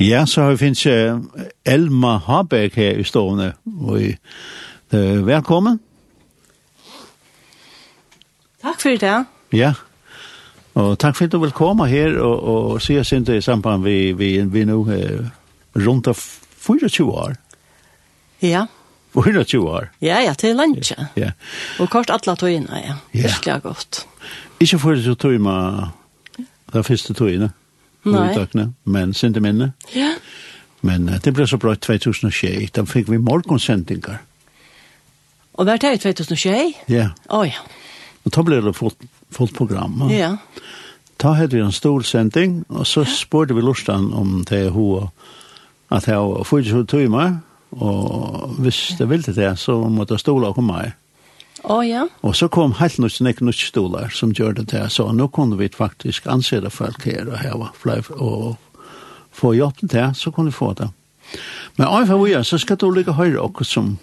Ja, så har vi finnes Elma Habeck her i stående. Og, uh, velkommen. Takk for det. Ja, og takk for at du vil komme her og, og se oss inn i samband vi, vi, vi nå uh, rundt av 24 år. Ja. 24 år? Ja, ja, til lunsje. Ja. ja. Og kort alle togene, ja. ja. Virkelig godt. Ikke for at du tog med de første togene? Nei. Utökna, men sinde minne. Ja. Men uh, det blev så bra 2021. da fikk vi morgonsendingar. Och det i 2021? Ja. Åh oh, ja. Och då blev det fullt, fullt program. Ja. ja. Ta hade vi en stor sending och så ja. vi lustan om det hur att jag får ju timer, och hvis det ville det så måtte jag stola och komma. Oh, ja. Og så kom helt nytt snakk nytt stolar som gjør det til. Så nå kunne vi faktisk ansette folk her og her og, og få hjelp til det, så kunne vi få det. Men av for vi så skal du lykke høyre og som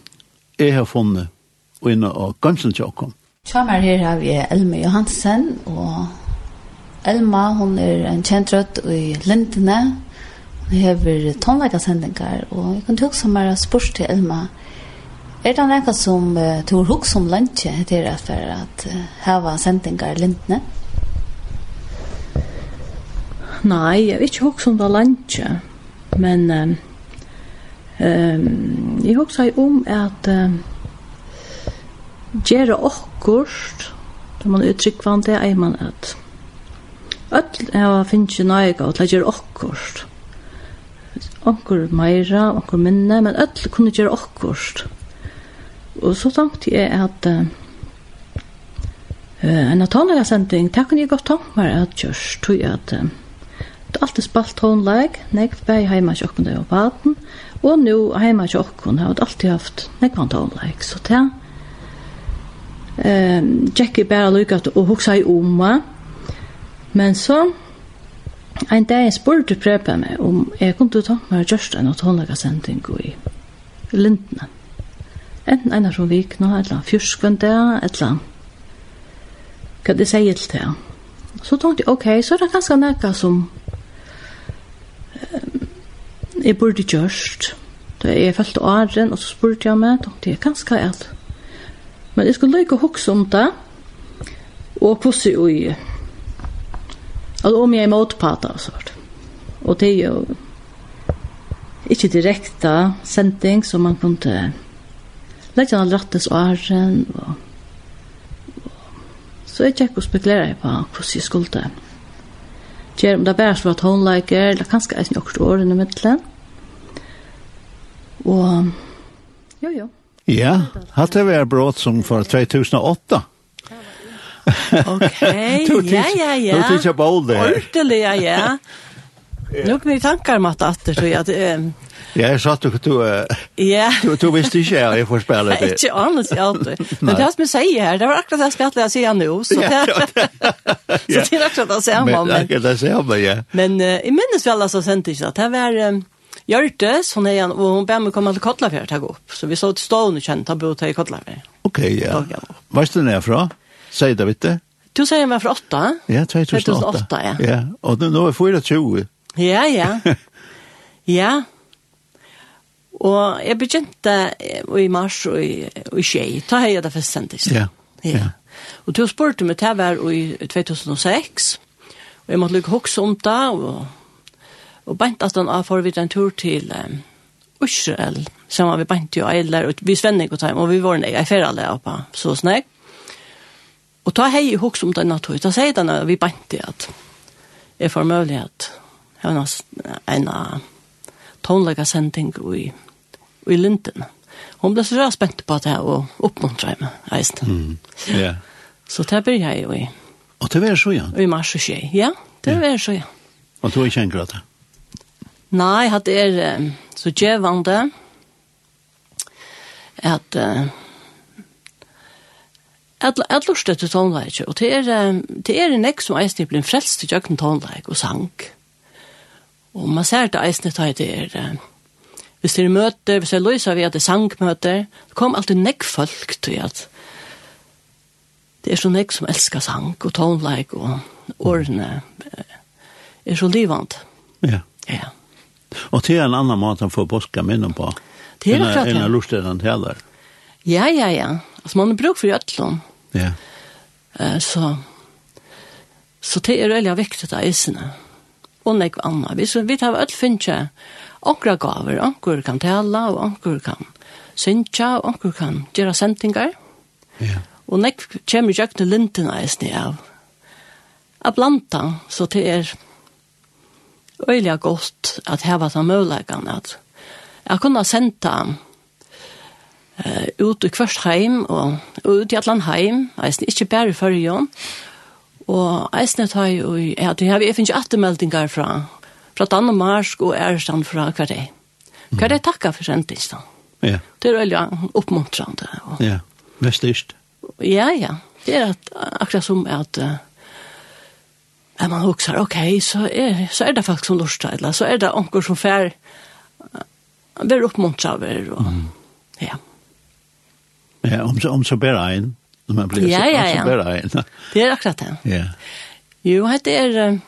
jeg har funnet og inne og gømsen til åkken. Kjammer her har vi Elma Johansen, og Elma, hun er en kjent rødt i Lindene. Hun hever tonleikasendinger, og jeg kan huske meg spørs til Elma, Er det noe som uh, tror hukk om lunsje til at for at uh, hava sendingar lintne? Nei, jeg vet ikke hukk som det lønnsje, men um, um, jeg husker om at um, gjøre okkurst, da man uttrykkvande er man at Öll hava finnst nøyga og til að gjøre okkurst. Onkur meira, onkur minne, men öll kunne gjøre okkurst. Mm Og så tenkte jeg at uh, en av tonlagasending, det kunne jeg godt tenke meg at kjørs, tog jeg at uh, det er alltid spalt tonlag, nekt bæg heima tjokken det og baden, og nå heima tjokken har jeg alltid haft nekvann tonlag, så det um, Jackie bare lykket og huksa i oma, men så en dag spurte prøpe meg om jeg kunne tenke meg at kjørs en av tonlagasending i Lindene enten en av som vik nå, et eller annet fjørskvendt det, et eller annet. hva det sier til det. Så tenkte jeg, ok, så er det ganske nekka som um, jeg burde gjørst. Da jeg følte åren, og så spurte jeg meg, tenkte jeg, ganske alt. Men jeg skulle lykke å hukse om det, og hvordan jeg i, altså om jeg er motpata og sånt. Og det er jo ikke direkte sending som man kunne legger den rattes åren, og, så jeg tjekk og spekulerer på hvordan jeg skulle det. Gjør om det bare så var tonelager, eller kanskje jeg snakker årene i midtelen. Og, jo, jo. Ja, hatt det var brått som for 2008. Okej, ja, ja, ja. Du tycker på det. Ordentligt, ja, ja. Ja. Nu kan vi tankar mat att tror jag att ehm Ja, jag sa att du du Ja. Du du visste inte jag jag får spela det. Inte annars jag inte. Men det som jag säger här, det var akkurat det jag skulle säga nu så det. Så det är akkurat det jag men. Men det jag säger ja. Men i minnes väl alltså sent inte att det var Hjörtes, hun er igjen, og hun ber meg komme til Kotlafjær til å gå opp. Så vi sa till stånd och kände att bo till Kotlafjär. Okej, ja. Var är den fra? Sier det, vet du? Du säger mig fra åtta. Ja, 2008. 2008, ja. Ja, og nå er 24. Ja, ja. ja. Og jeg begynte i mars og i, og i tjei. Ta hei det først sendis. Ja, ja. Og du spurte meg, til var i 2006. Og jeg måtte lukke hokse om det, og, og bant at han får vi en tur til um, Israel. Sammen vi bant jo eiler, og vi svennig ikke time, og vi var nek, jeg fer alle oppa, så snakk. Og ta hei hokse om det natt, da sier den vi bant det at jeg får mulighet Det var en tonlega sending i, i Linden. Hon ble så rett spent på det og oppmuntra meg eisen. Mm. Ja. Så det blir jeg jo i. Og det var så, ja? I mars og tjej, ja. Det var så, ja. Og du er ikke en grøte? Nei, at det er så djevande at uh, Jeg lurte til tonleik, og det er, det er en ek som eisen blir frelst til jøkken tonleik og sang. Mm Og man ser det eisne ta det er, hvis det er møter, hvis det er løysa vi at det er sangmøter, det kom alltid nekk folk til at det er så nekk som elskar sang og tonleik og årene er så livant. Ja. Ja. Og til en annan måte han får boska minnen på. Det er akkurat. Enn er lustet han heller. Ja, ja, ja. Altså man har bruk for gjøtlån. Ja. Så, så det er veldig viktig av eisene. Ja og nekv anna. Vi, så, vi tar öll finnje onkra gaver, onkur kan tala, og onkur kan synja, og onkur kan gjera sendingar. Ja. Og nekv kjemur jøkne lintina eisne av. A blanta, så det er øyla godt at heva ta møvlegan at jeg kunne senda uh, ut i kvart heim og, og ut i atlan heim, eisne, ikkje bare i fyrjon, Og eisne tar jo, ja, det har vi finnes attemeldingar fra, fra Danmark og Ærestand fra hver det. Hver det takka for sendingen. Ja. Det er veldig oppmuntrande. Og... Ja, vestist. Ja, ja. Det er at, akkurat som at uh, at man huksar, ok, så er, så er det folk som lurstar, eller så er det onker som fær uh, blir oppmuntra. Og, mm. Ja. Ja, om, så, om så bare en. Når man blir ja, ja, ja. så bare en. Det er akkurat det. Ja. Jo, det er...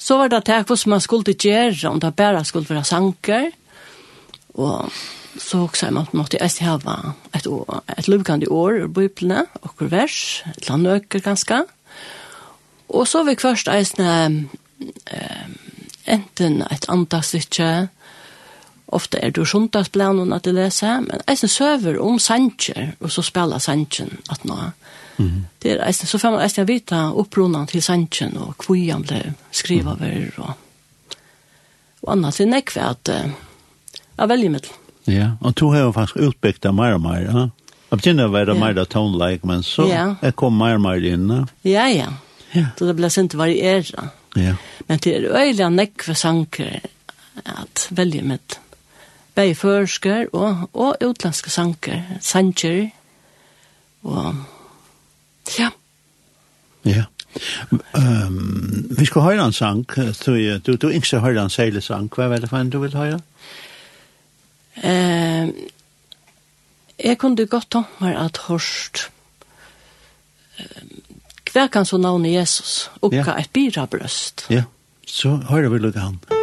Så var det takk hvordan man skulle gjøre, om det bare skulle være sanker. Og så også man måtte jeg hava et, år, et lukande år ur biblene, og vers, et land øker ganske. Og så vi først eisne eh, enten et andagsutje, ofta er det sjundagsplanen at jeg leser, men eisen søver om sanger, og så spiller sangen at nå. Mm. Det er eisen, så får man eisen vite opprunnen til sangen, og hvor han ble skrivet over, og, og annars det er nekve at uh, jeg velger mitt. Ja, og to har jo faktisk utbyggt det mer og mer, ja? Jeg begynner å være mer tone-like, men så ja. jeg kom mer og mer inn. Ja, ja. ja. Så det ble sint varieret. Ja. Men det er øyelig nekve sanker at velge mitt. Begge førsker og, og utlandske sanker, sanker og ja. Ja. Um, vi skal høre en sang, du, du, du ikke høre en seilesang, hva er det for en du vil høre? Um, jeg kunne godt ta meg at hørst um, hver kan så navnet Jesus, og ja. et bira brøst. Ja, så hører vi lukket han. Ja.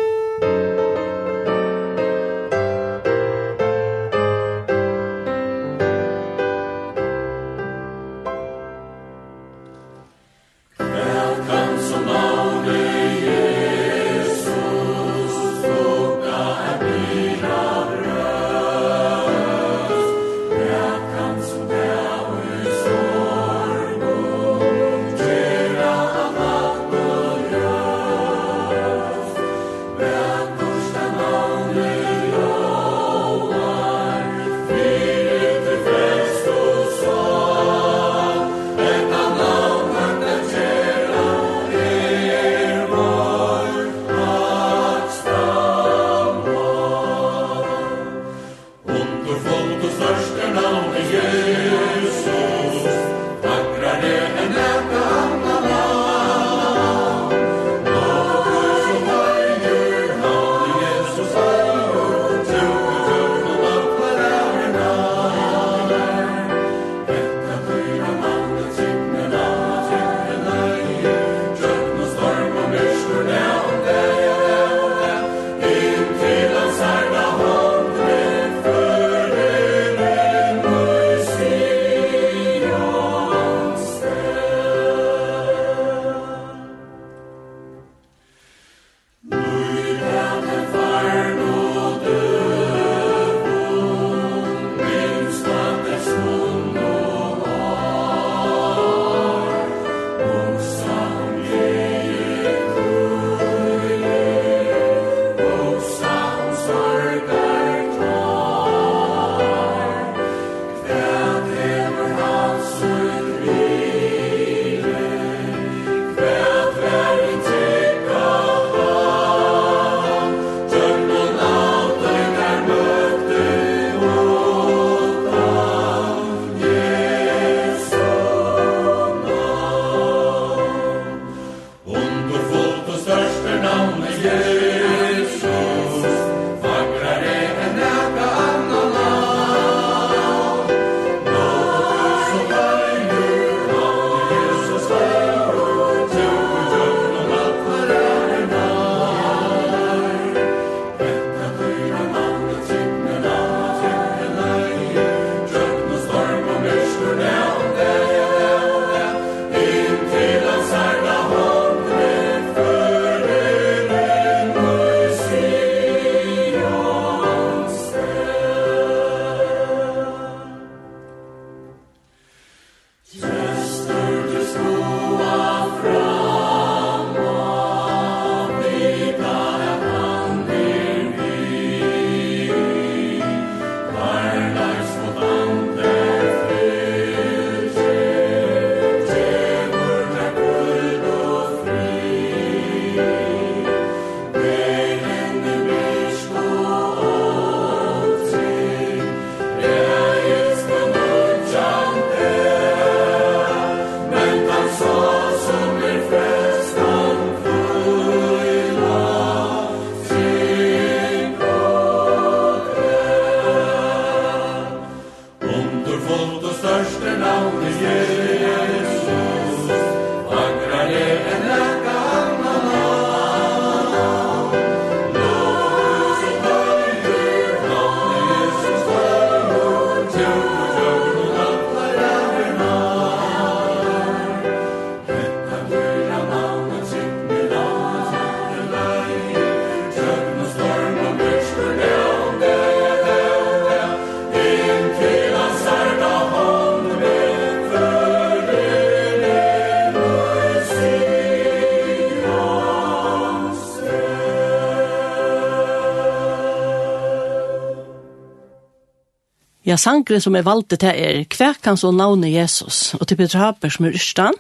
Ja, sangren som er valgt til er kvekkans og navnet Jesus, og til Peter Haber som er ørstan.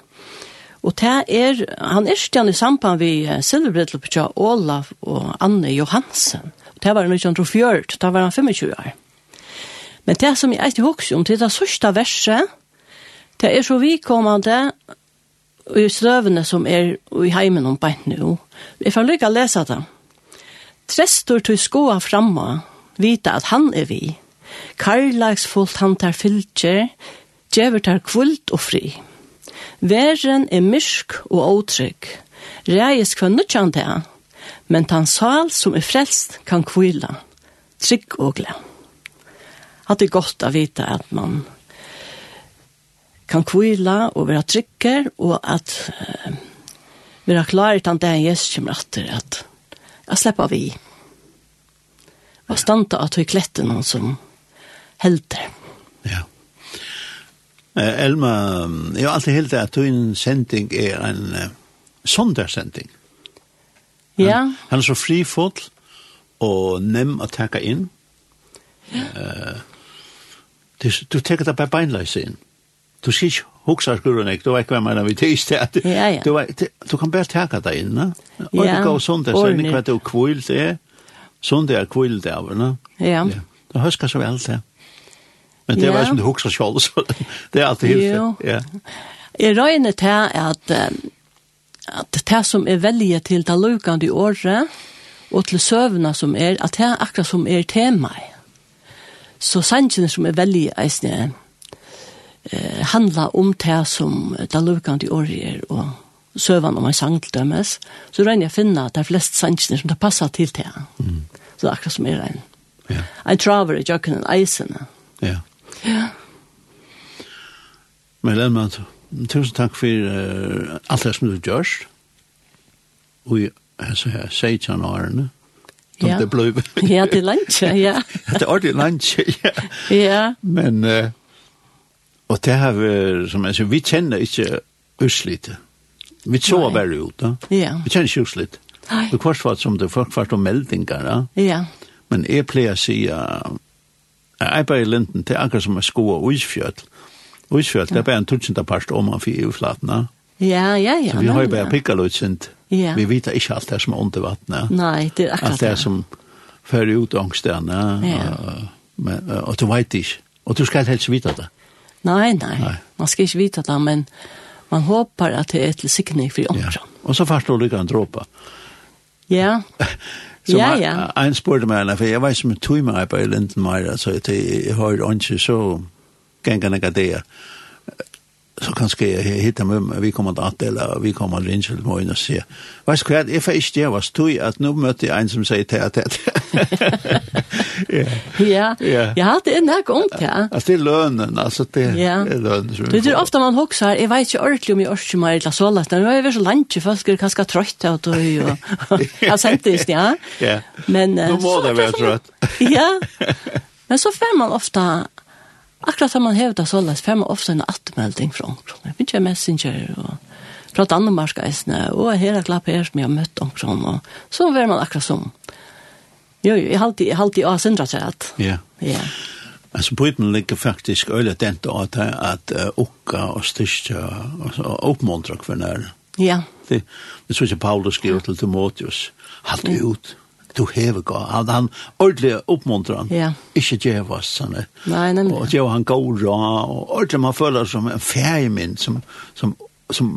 Og det er, han Ørstein i samband ved Silverbrettlopetja Olav og Anne Johansen. Og det var han 1904, da var han 25 år. Men det som jeg ikke husker om, til det sørste verset, det er så vikommende i strøvene som er i heimen om beint nå. Jeg får lykke å lese det. Trestor til skoa framma, vita at han er vi. Karlagsfullt han tar fylgjer, djever tar kvult og fri. Væren er myrk og åtrygg. Reis kva nødjan det men tan sal som er frelst kan kvila. Trygg og gled. At det godt å vite at man kan kvila og være trygger, og at uh, være klar til at det er Jesus kommer etter, at jeg slipper vi. Og standa at vi kletter noen som helter. Ja. Eh, Elma, jeg har alltid helt at din sending er en uh, sondersending. Ja. Han, han er så frifull og nem å takke inn. Ja. Uh, du teker det bare beinleis inn. Du sier ikke hoksa skurren ek, du vet hva man vi tist at ja, ja. Du, vet, du kan bare teka deg inn, na? Og ja, du går sånt, så er det hva du kvilt er, Sånn det er kvilt av, na? Ja. ja. Du husker så vel det. Men det var som du husker selv, så det er alltid hilfe. Ja. Jeg røyner til at, at det som er velje til det lukende i året, og til søvnene som er, at det er akkurat som er tema. Så sannsynene som er velje, eisne, eh, handla om det som det lukende i året er, og søvnene om en sang til dømes, så røyner jeg å finne at det er flest sannsynene som det passer til det. Mm. Så det er akkurat som er en. Ja. En traver i jøkken og eisene. Ja. Ja. Men Lennart, tusen takk for uh, alt det som du gjørst. Og jeg har sett han årene. Ja. Det ble... ja, det er lunsje, ja. det er ordentlig lunch, ja. ja. Men, uh, og det har vi, som jeg sier, vi kjenner ikke uslite. Vi så Nei. bare ut, da. Ja. Vi kjenner ikke uslite. Nei. Det kvartfart som det folk kvart om meldinger, da. Ja. Men jeg pleier å si, uh, Jeg er bare i linden, det er akkurat som jeg sko og isfjøtt. Og det er bare en tutsjenta parst om man fyrir flatene. Ja, ja, ja. Så vi har jo bare pikka lutsint. Ja. Vi vet ikke alt det som er under vattnet. Nei, det er akkurat Alt det som fører ut angstene. Ja. Men, og du vet ikke. Og du skal helst vite det. Nei, nei, nei. Man skal ikke vite det, men man håper at det er til sikning for omkring. Ja. Og så fast du lykker en dråpa. Ja. Så ja, ja. en spurte meg, for jeg var som en tog meg på Lindenmeier, så jeg, jeg har ikke så gengene gadeer så kanskje jeg hittar med vi kommer til at, eller vi kommer til Rinsel, må inn og se. Vet du hva, jeg får ikke det, hva stod at nå møtte jeg en som sier til at det. Ja, ja, ja, det er nok om det. Altså, det er lønnen, altså, det er lønnen. som vi Det er ofte man hokser, jeg vet ikke ordentlig om jeg orker meg, eller så lett, nå er vi så langt, folk er kanskje trøtt av det, og jeg sendte det, ja. Men, nå må det være trøtt. Ja, men så får man ofte Akkurat som man hevda så läs fem ofta en attmelding fra omkron. Jeg finner ikke messenger og fra Danmark eisne, og her er klapp her som jeg har møtt omkron, og så var man akkurat som. Jo, jo, jeg halte, jeg halte i avsindra seg at. Ja. Ja. Altså, Bibelen ligger faktisk øyla dent av det at okka og styrstja og oppmuntra kvinner. Ja. Det, det er så ikke Paulus skriver til Timotheus, halte ut. Ja du hever gå. Han, han ordentlig oppmuntrer han. Ja. Ikke djevast, sånn. Nei, nemlig. Og djev han går rå, og ordentlig man føler som en ferie min, som, som, som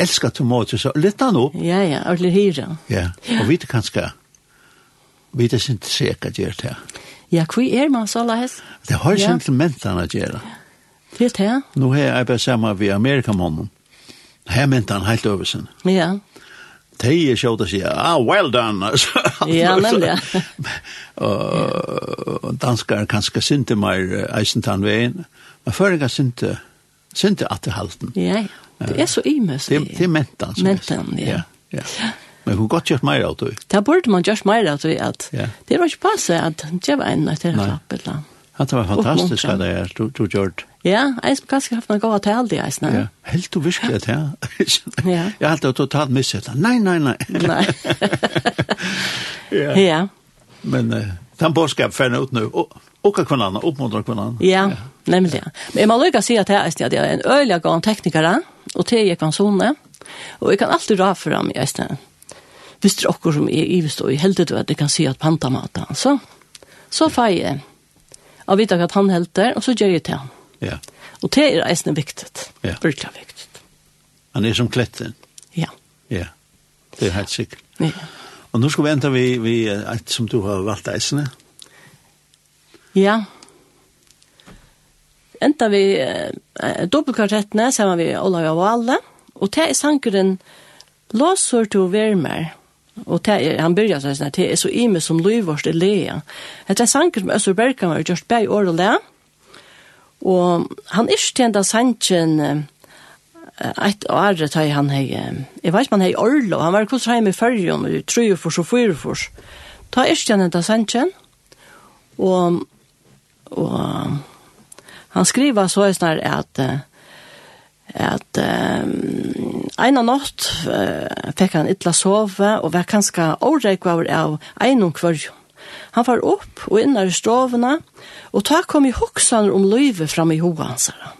elsker tomater, så litt han opp. Ja, ja, ordentlig hyre. Ja, og vi det kanskje, vi det ikke sikkert gjør det. Ja, hva er man så lahes? Det har ja. sentimentene gjør det. Det er det. Nå har jeg bare sammen med Amerikamannen. Her mente han helt over sin. Ja, ja de er sjovt att säga, ah, well done. ja, nemlig, nämligen. Og danskar kanskje synte mer eisentan veien, Men förringar synte, synte at det halten. Ja, det er så imes. Det, det är mentan. Mentan, ja. ja. ja. Men hun godt gjort mer av det. Det burde man gjort mer av det. at yeah. Det var ikke passa at det var en att det var klapp. Det var fantastisk at det er, Du, du gjort. Ja, jeg har kanskje haft noen gode tal det, jeg Ja, helt du virkelig at jeg. Ja. Jeg har alltid totalt misset det. Nei, nei, nei. Nei. ja. ja. Men uh, den borskap færne ut nu. Og, och kan kunna uppmuntra kunna. Ja, nämligen. Men man lukar se att här är det en öliga gång tekniker och te jag kan sonne. Och jag kan alltid dra fram i ästen. Visst det också som är i stå i helt det att det kan se att panta mata så. Så faje. Jag vet att han helt där och så gör jag till han. Ja. Og det er eisne viktigt. Ja. Virkelig viktigt. Han er som kletten. Ja. Ja, det er helt sikkert. Ja. Og nå skal vi enda vi, vi et som du har valgt eisene. Ja. Enda vi eh, dobbelkvartettene sammen vi Olav og Valle. Og det er sankeren Låsor til vermer. mer. Og det er, han byrjar sånn, det er så ime som Løyvårst i Lea. Det er sanger som Øssur Berkan var gjort bæg år og lea. Og han er stjent av Sanchen et år att han hej. jeg vet man hej Orlo, han var kus hem i Färjön i tror og för så er ikke Ta av Sanchen. og, og han skriver så er att at um, en av natt uh, fikk han ytla sove og var kanskje åreikvaver av en og kvørjon. Han var opp og innar i strovene, og ta kom i hoksaner om løyve fram i hoansara.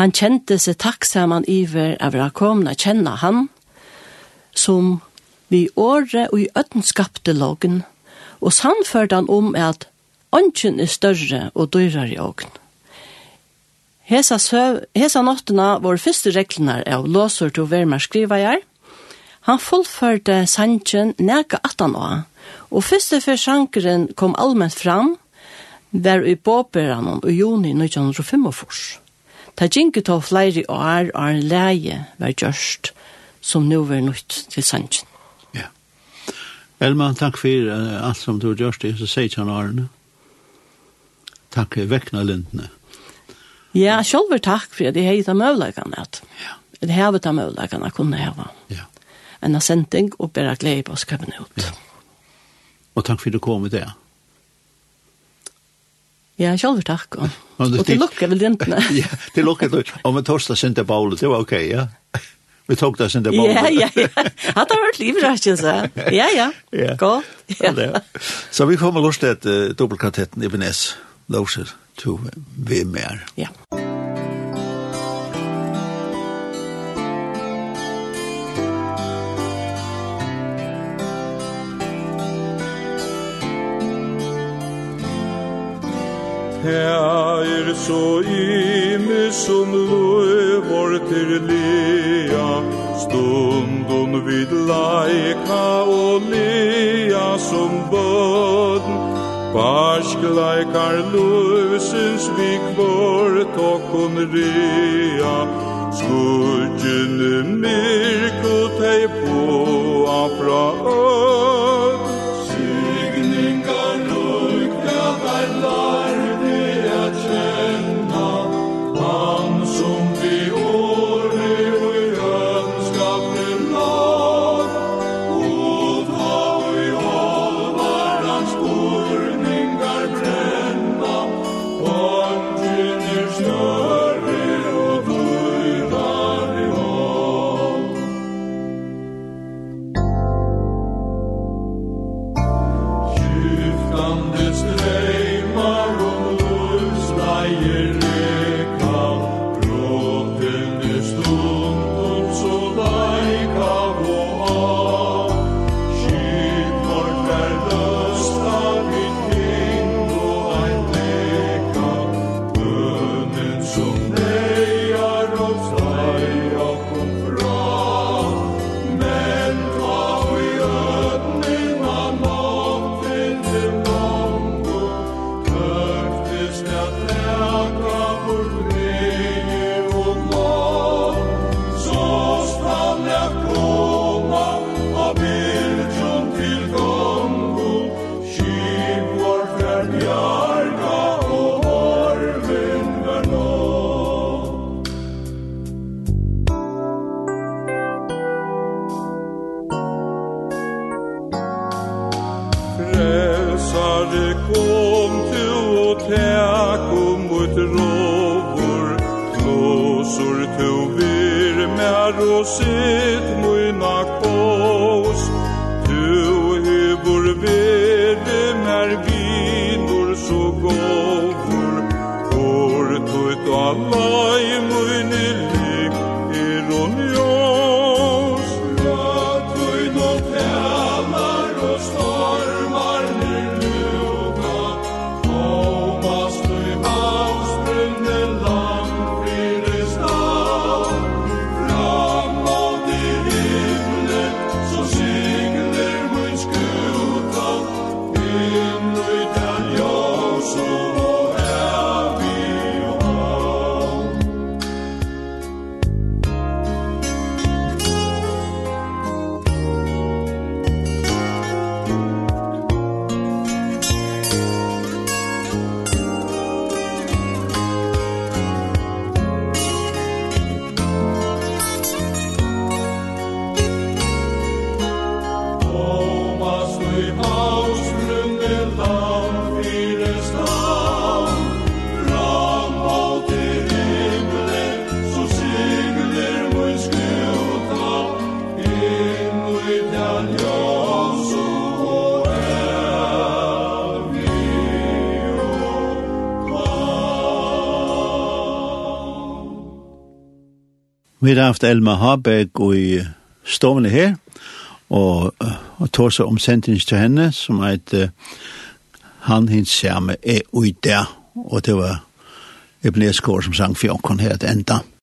Han kjente seg takksaman iver av å komna kjenne han, som vi åre og i øtten skapte logen, og samførte han om at ånden er større og dyrere i ågen. Hesa, søv, hesa nottena var første reglene av låser til å være med skriva gjerne, Han fullførte sanchen nega 18 år, og første før sjankeren kom allment fram, var i Båberan og juni 1945. Ta ginge ta flere år og en leie var gjørst, som nå var nødt til sanchen. Ja. Elma, takk for uh, alt som du har gjørst i, så sier han årene. Takk for vekkene lintene. Ja, selv takk for at jeg har gitt av møvlagene. Ja. Det har gitt av møvlagene kunne hava. Ja en sending og bare glede på oss kommer ut. Ja. Og takk for at du kom i det. Ja, selv takk. Og, og til lukke vel dintene. ja, til lukke. Og med torsdag synte baulet, det var ok, ja. Vi tok det synte baulet. ja, ja, ja. Hatt har hørt livrakkelse. Ja, ja. ja. Godt. Ja. ja. Så vi kommer lort til uh, dobbeltkartetten i Benes. Låser to vi mer. Ja. Ja. Her er så ime som løvor til lea, stundon vid laika og lea som bøden, Barsk laikar løvsens vi kvart og kun rea, Skudjene myrk og tei på afra øy, Vi har haft Elma Haberg i stovene her, og, og tog seg om sentings til henne, som heter Han hins samme er ui der, og det var Ebner Skår som sang fjokken her til enda.